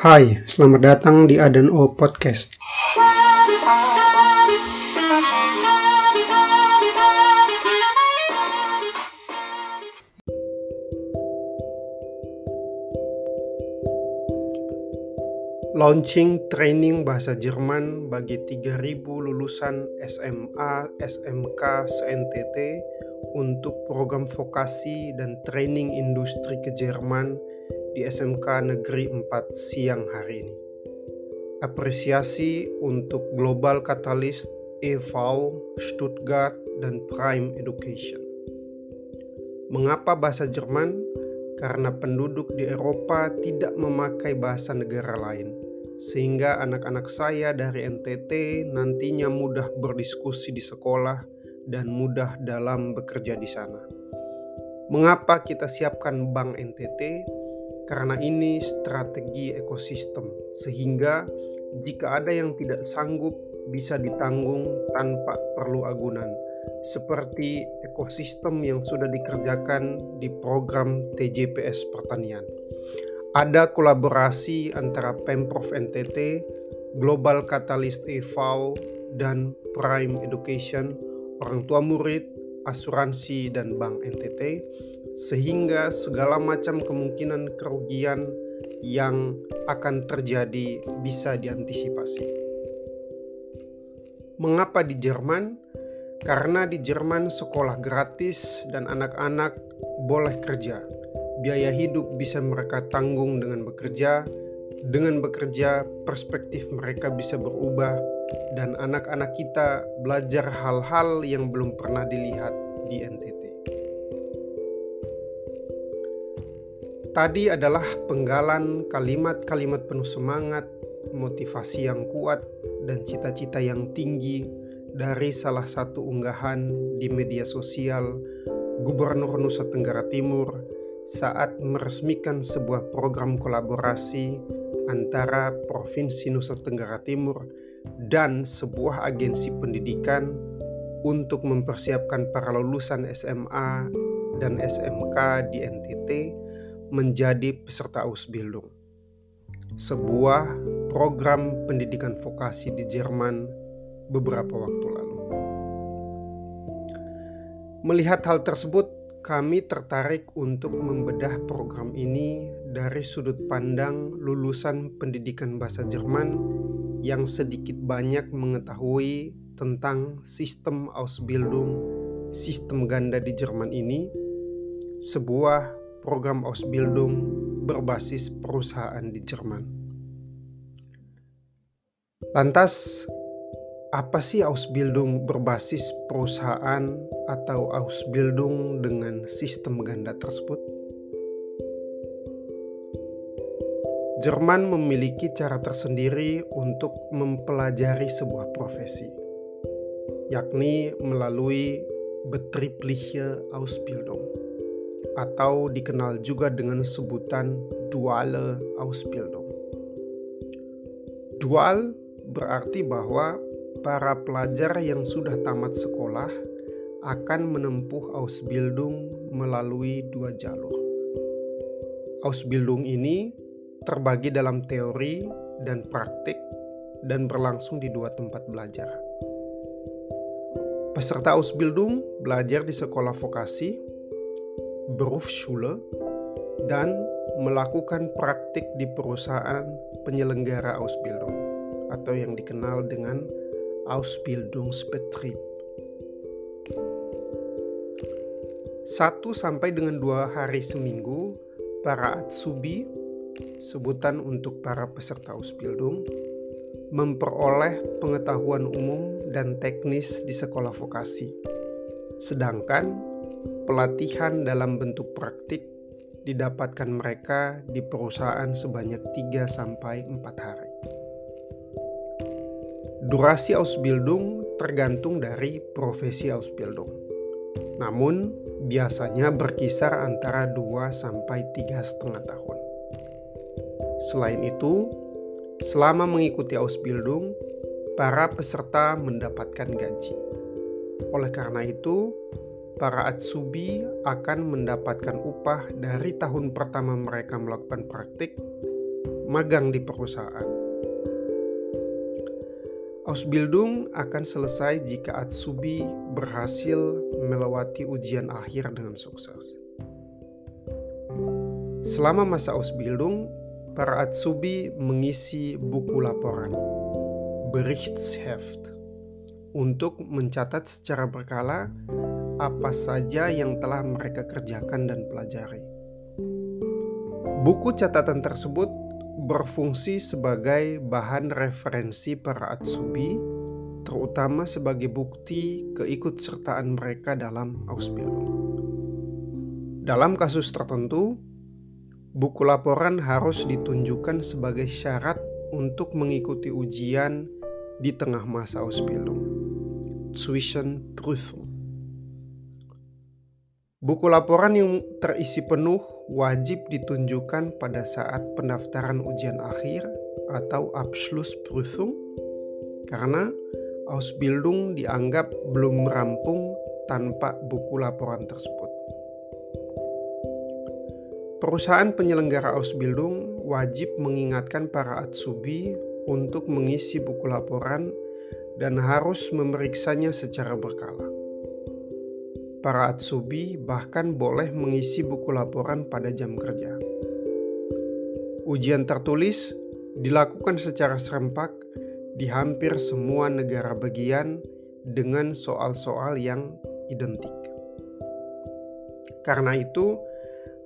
Hai, selamat datang di Adan O Podcast. Launching training bahasa Jerman bagi 3000 lulusan SMA, SMK, se-NTT untuk program vokasi dan training industri ke Jerman di SMK Negeri 4 siang hari ini. Apresiasi untuk Global Catalyst EV, Stuttgart, dan Prime Education. Mengapa bahasa Jerman? Karena penduduk di Eropa tidak memakai bahasa negara lain sehingga anak-anak saya dari NTT nantinya mudah berdiskusi di sekolah dan mudah dalam bekerja di sana. Mengapa kita siapkan Bank NTT? Karena ini strategi ekosistem, sehingga jika ada yang tidak sanggup bisa ditanggung tanpa perlu agunan, seperti ekosistem yang sudah dikerjakan di program TJPS Pertanian. Ada kolaborasi antara Pemprov NTT, Global Catalyst EVAU, dan Prime Education, orang tua murid, asuransi, dan Bank NTT, sehingga segala macam kemungkinan kerugian yang akan terjadi bisa diantisipasi. Mengapa di Jerman? Karena di Jerman sekolah gratis dan anak-anak boleh kerja biaya hidup bisa mereka tanggung dengan bekerja. Dengan bekerja, perspektif mereka bisa berubah, dan anak-anak kita belajar hal-hal yang belum pernah dilihat di NTT. Tadi adalah penggalan kalimat-kalimat penuh semangat, motivasi yang kuat, dan cita-cita yang tinggi dari salah satu unggahan di media sosial Gubernur Nusa Tenggara Timur saat meresmikan sebuah program kolaborasi antara Provinsi Nusa Tenggara Timur dan sebuah agensi pendidikan untuk mempersiapkan para lulusan SMA dan SMK di NTT menjadi peserta Ausbildung. Sebuah program pendidikan vokasi di Jerman beberapa waktu lalu. Melihat hal tersebut, kami tertarik untuk membedah program ini dari sudut pandang lulusan pendidikan bahasa Jerman yang sedikit banyak mengetahui tentang sistem Ausbildung, sistem ganda di Jerman ini, sebuah program Ausbildung berbasis perusahaan di Jerman. Lantas, apa sih Ausbildung berbasis perusahaan atau Ausbildung dengan sistem ganda tersebut? Jerman memiliki cara tersendiri untuk mempelajari sebuah profesi, yakni melalui Betriebliche Ausbildung atau dikenal juga dengan sebutan Duale Ausbildung. Dual berarti bahwa para pelajar yang sudah tamat sekolah akan menempuh Ausbildung melalui dua jalur. Ausbildung ini terbagi dalam teori dan praktik dan berlangsung di dua tempat belajar. Peserta Ausbildung belajar di sekolah vokasi, Berufsschule, dan melakukan praktik di perusahaan penyelenggara Ausbildung atau yang dikenal dengan Ausbildungsbetrieb. Satu sampai dengan dua hari seminggu, para Atsubi, sebutan untuk para peserta Ausbildung, memperoleh pengetahuan umum dan teknis di sekolah vokasi. Sedangkan pelatihan dalam bentuk praktik didapatkan mereka di perusahaan sebanyak 3 sampai 4 hari. Durasi Ausbildung tergantung dari profesi Ausbildung. Namun, biasanya berkisar antara 2 sampai 3 setengah tahun. Selain itu, selama mengikuti Ausbildung, para peserta mendapatkan gaji. Oleh karena itu, para Atsubi akan mendapatkan upah dari tahun pertama mereka melakukan praktik magang di perusahaan. Ausbildung akan selesai jika Atsubi berhasil melewati ujian akhir dengan sukses. Selama masa Ausbildung, para Atsubi mengisi buku laporan, Berichtsheft, untuk mencatat secara berkala apa saja yang telah mereka kerjakan dan pelajari. Buku catatan tersebut berfungsi sebagai bahan referensi para Atsubi, terutama sebagai bukti keikutsertaan mereka dalam Ausbildung. Dalam kasus tertentu, buku laporan harus ditunjukkan sebagai syarat untuk mengikuti ujian di tengah masa Ausbildung. Zwischenprüfung. Buku laporan yang terisi penuh wajib ditunjukkan pada saat pendaftaran ujian akhir atau Abschlussprüfung karena Ausbildung dianggap belum merampung tanpa buku laporan tersebut. Perusahaan penyelenggara Ausbildung wajib mengingatkan para Atsubi untuk mengisi buku laporan dan harus memeriksanya secara berkala. Para Atsubi bahkan boleh mengisi buku laporan pada jam kerja. Ujian tertulis dilakukan secara serempak di hampir semua negara bagian dengan soal-soal yang identik. Karena itu,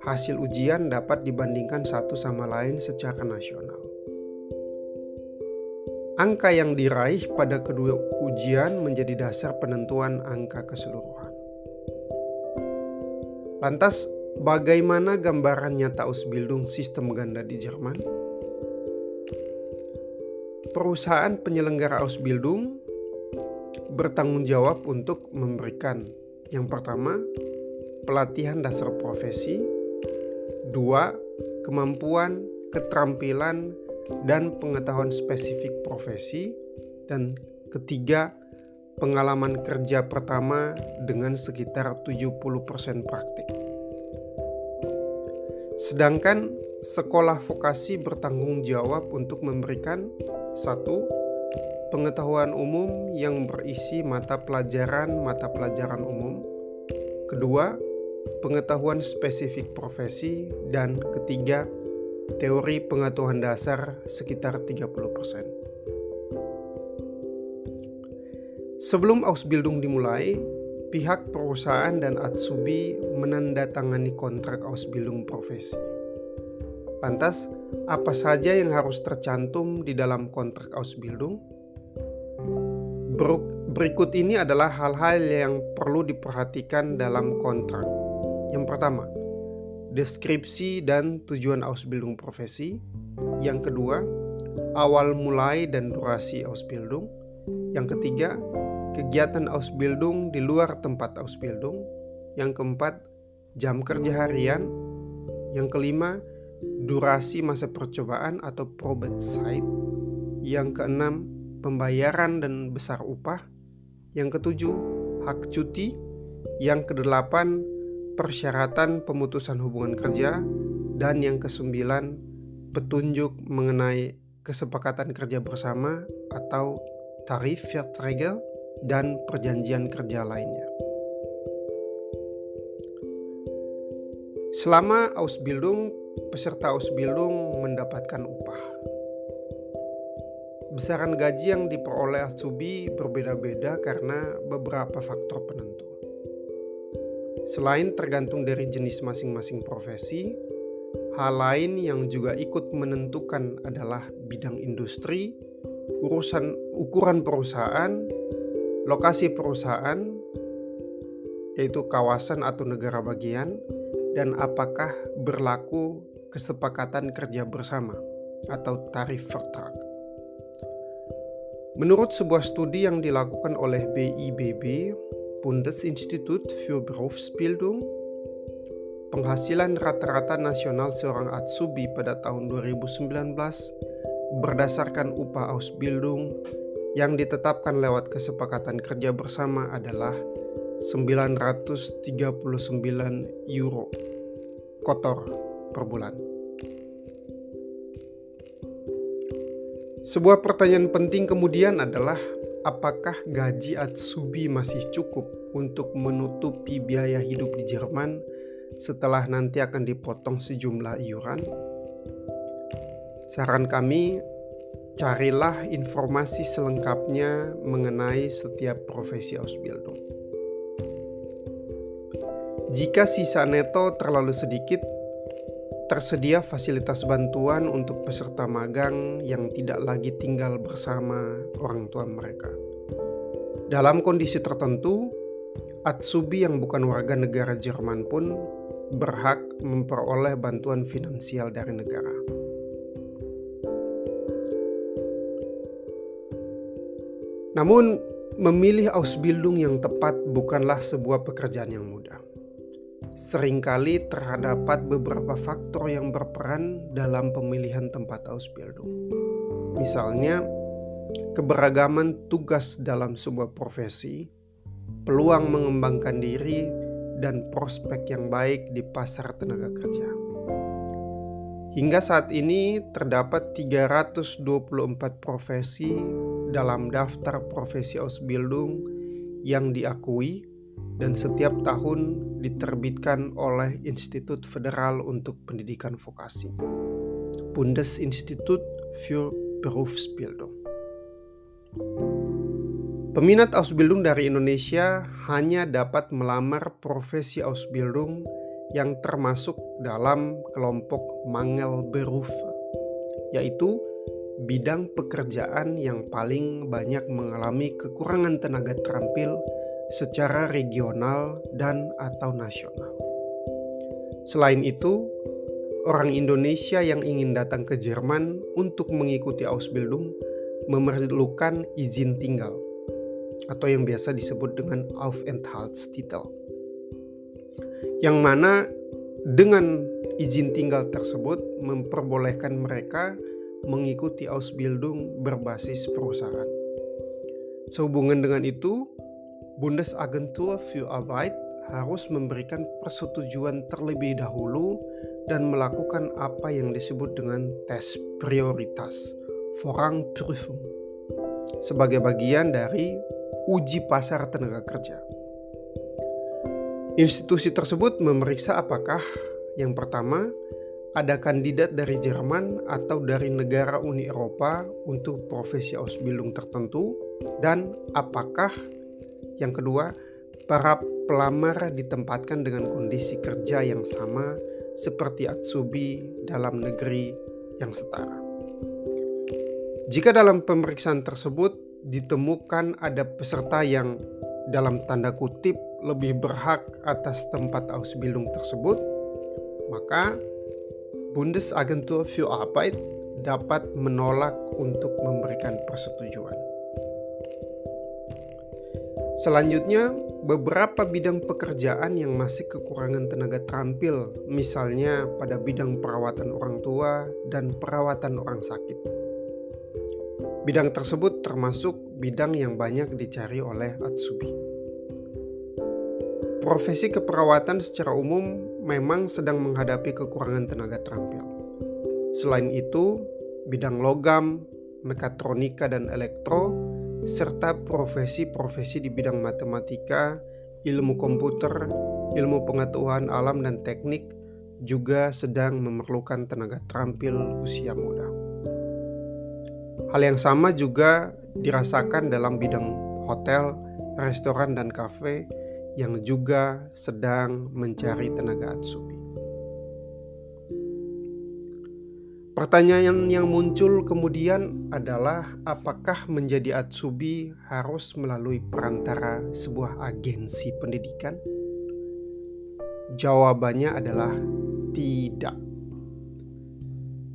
hasil ujian dapat dibandingkan satu sama lain secara nasional. Angka yang diraih pada kedua ujian menjadi dasar penentuan angka keseluruhan. Lantas, bagaimana gambaran nyata Ausbildung sistem ganda di Jerman? Perusahaan penyelenggara Ausbildung bertanggung jawab untuk memberikan yang pertama, pelatihan dasar profesi, dua, kemampuan, keterampilan, dan pengetahuan spesifik profesi, dan ketiga, pengalaman kerja pertama dengan sekitar 70% praktik. Sedangkan sekolah vokasi bertanggung jawab untuk memberikan satu pengetahuan umum yang berisi mata pelajaran-mata pelajaran umum. Kedua, pengetahuan spesifik profesi dan ketiga, teori pengetahuan dasar sekitar 30%. Sebelum Ausbildung dimulai, pihak perusahaan dan Atsubi menandatangani kontrak Ausbildung profesi. Lantas, apa saja yang harus tercantum di dalam kontrak Ausbildung? Berikut ini adalah hal-hal yang perlu diperhatikan dalam kontrak. Yang pertama, deskripsi dan tujuan Ausbildung profesi. Yang kedua, awal mulai dan durasi Ausbildung. Yang ketiga, kegiatan Ausbildung di luar tempat Ausbildung. Yang keempat, jam kerja harian. Yang kelima, durasi masa percobaan atau Probezeit. Yang keenam, pembayaran dan besar upah. Yang ketujuh, hak cuti. Yang kedelapan, persyaratan pemutusan hubungan kerja. Dan yang kesembilan, petunjuk mengenai kesepakatan kerja bersama atau tarif Verträge dan perjanjian kerja lainnya. Selama Ausbildung, peserta Ausbildung mendapatkan upah. Besaran gaji yang diperoleh Atsubi berbeda-beda karena beberapa faktor penentu. Selain tergantung dari jenis masing-masing profesi, hal lain yang juga ikut menentukan adalah bidang industri, urusan ukuran perusahaan, lokasi perusahaan, yaitu kawasan atau negara bagian, dan apakah berlaku kesepakatan kerja bersama atau tarif vertrag. Menurut sebuah studi yang dilakukan oleh BIBB, Bundesinstitut für Berufsbildung, penghasilan rata-rata nasional seorang Atsubi pada tahun 2019 berdasarkan upah Ausbildung yang ditetapkan lewat kesepakatan kerja bersama adalah 939 euro kotor per bulan. Sebuah pertanyaan penting kemudian adalah apakah gaji Atsubi masih cukup untuk menutupi biaya hidup di Jerman setelah nanti akan dipotong sejumlah iuran? Saran kami, carilah informasi selengkapnya mengenai setiap profesi Ausbildung. Jika sisa neto terlalu sedikit, tersedia fasilitas bantuan untuk peserta magang yang tidak lagi tinggal bersama orang tua mereka. Dalam kondisi tertentu, Atsubi yang bukan warga negara Jerman pun berhak memperoleh bantuan finansial dari negara. Namun, memilih Ausbildung yang tepat bukanlah sebuah pekerjaan yang mudah. Seringkali terdapat beberapa faktor yang berperan dalam pemilihan tempat Ausbildung. Misalnya, keberagaman tugas dalam sebuah profesi, peluang mengembangkan diri, dan prospek yang baik di pasar tenaga kerja. Hingga saat ini terdapat 324 profesi dalam daftar profesi Ausbildung yang diakui dan setiap tahun diterbitkan oleh Institut Federal untuk Pendidikan Vokasi. Bundesinstitut für Berufsbildung. Peminat Ausbildung dari Indonesia hanya dapat melamar profesi Ausbildung yang termasuk dalam kelompok Mangel Beruf, yaitu bidang pekerjaan yang paling banyak mengalami kekurangan tenaga terampil secara regional dan atau nasional. Selain itu, orang Indonesia yang ingin datang ke Jerman untuk mengikuti Ausbildung memerlukan izin tinggal atau yang biasa disebut dengan Aufenthaltstitel. Yang mana dengan izin tinggal tersebut memperbolehkan mereka mengikuti Ausbildung berbasis perusahaan. Sehubungan dengan itu, Bundesagentur für Arbeit harus memberikan persetujuan terlebih dahulu dan melakukan apa yang disebut dengan tes prioritas Vorrangprüfung sebagai bagian dari uji pasar tenaga kerja. Institusi tersebut memeriksa apakah yang pertama ada kandidat dari Jerman atau dari negara Uni Eropa untuk profesi Ausbildung tertentu dan apakah yang kedua para pelamar ditempatkan dengan kondisi kerja yang sama seperti Atsubi dalam negeri yang setara. Jika dalam pemeriksaan tersebut ditemukan ada peserta yang dalam tanda kutip lebih berhak atas tempat Ausbildung tersebut, maka Bundesagentur für Arbeit dapat menolak untuk memberikan persetujuan. Selanjutnya, beberapa bidang pekerjaan yang masih kekurangan tenaga terampil, misalnya pada bidang perawatan orang tua dan perawatan orang sakit. Bidang tersebut termasuk bidang yang banyak dicari oleh Atsubi. Profesi keperawatan secara umum memang sedang menghadapi kekurangan tenaga terampil. Selain itu, bidang logam, mekatronika dan elektro, serta profesi-profesi di bidang matematika, ilmu komputer, ilmu pengetahuan alam dan teknik juga sedang memerlukan tenaga terampil usia muda. Hal yang sama juga dirasakan dalam bidang hotel, restoran, dan kafe yang juga sedang mencari tenaga Atsubi. Pertanyaan yang muncul kemudian adalah apakah menjadi Atsubi harus melalui perantara sebuah agensi pendidikan? Jawabannya adalah tidak.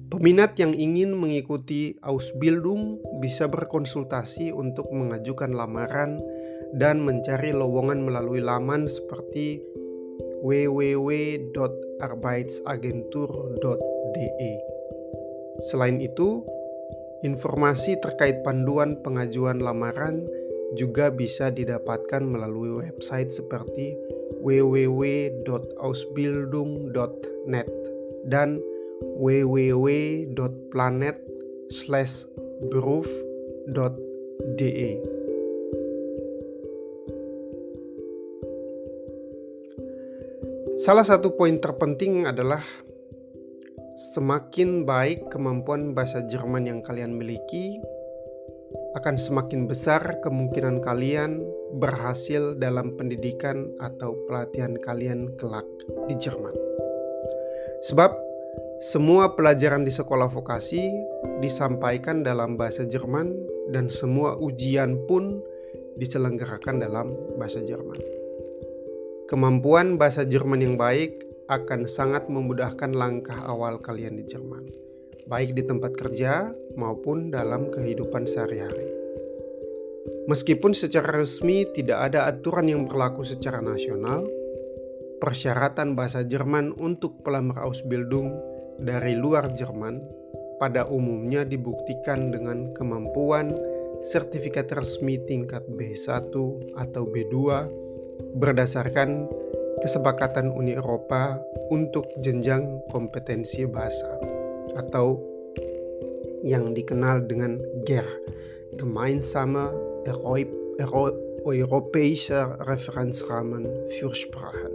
Peminat yang ingin mengikuti Ausbildung bisa berkonsultasi untuk mengajukan lamaran dan mencari lowongan melalui laman seperti www.arbeitsagentur.de. Selain itu, informasi terkait panduan pengajuan lamaran juga bisa didapatkan melalui website seperti www.ausbildung.net dan www.planet Salah satu poin terpenting adalah semakin baik kemampuan bahasa Jerman yang kalian miliki, akan semakin besar kemungkinan kalian berhasil dalam pendidikan atau pelatihan kalian kelak di Jerman. Sebab semua pelajaran di sekolah vokasi disampaikan dalam bahasa Jerman dan semua ujian pun diselenggarakan dalam bahasa Jerman. Kemampuan bahasa Jerman yang baik akan sangat memudahkan langkah awal kalian di Jerman, baik di tempat kerja maupun dalam kehidupan sehari-hari. Meskipun secara resmi tidak ada aturan yang berlaku secara nasional, persyaratan bahasa Jerman untuk pelamar Ausbildung dari luar Jerman pada umumnya dibuktikan dengan kemampuan sertifikat resmi tingkat B1 atau B2 berdasarkan kesepakatan Uni Eropa untuk jenjang kompetensi bahasa atau yang dikenal dengan GER, Gemeinsame Europäische Referenzrahmen für Sprachen.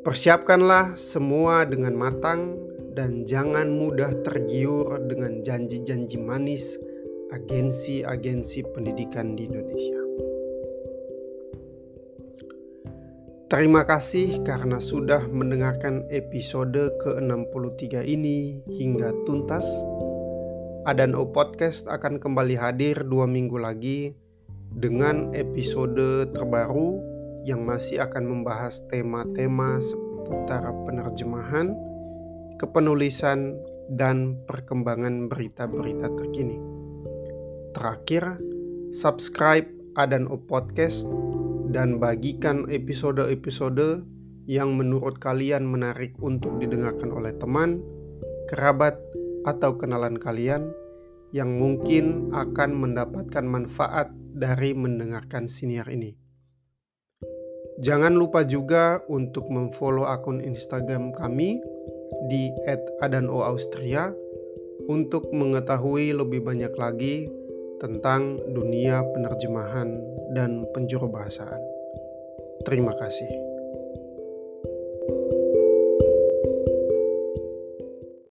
Persiapkanlah semua dengan matang dan jangan mudah tergiur dengan janji-janji manis agensi-agensi pendidikan di Indonesia. Terima kasih karena sudah mendengarkan episode ke-63 ini hingga tuntas. Adano Podcast akan kembali hadir dua minggu lagi dengan episode terbaru yang masih akan membahas tema-tema seputar penerjemahan, kepenulisan, dan perkembangan berita-berita terkini. Terakhir, subscribe Adano Podcast dan bagikan episode-episode yang menurut kalian menarik untuk didengarkan oleh teman, kerabat, atau kenalan kalian yang mungkin akan mendapatkan manfaat dari mendengarkan siniar ini. Jangan lupa juga untuk memfollow akun Instagram kami di @adanoaustria untuk mengetahui lebih banyak lagi tentang dunia penerjemahan dan penjuru bahasaan. Terima kasih.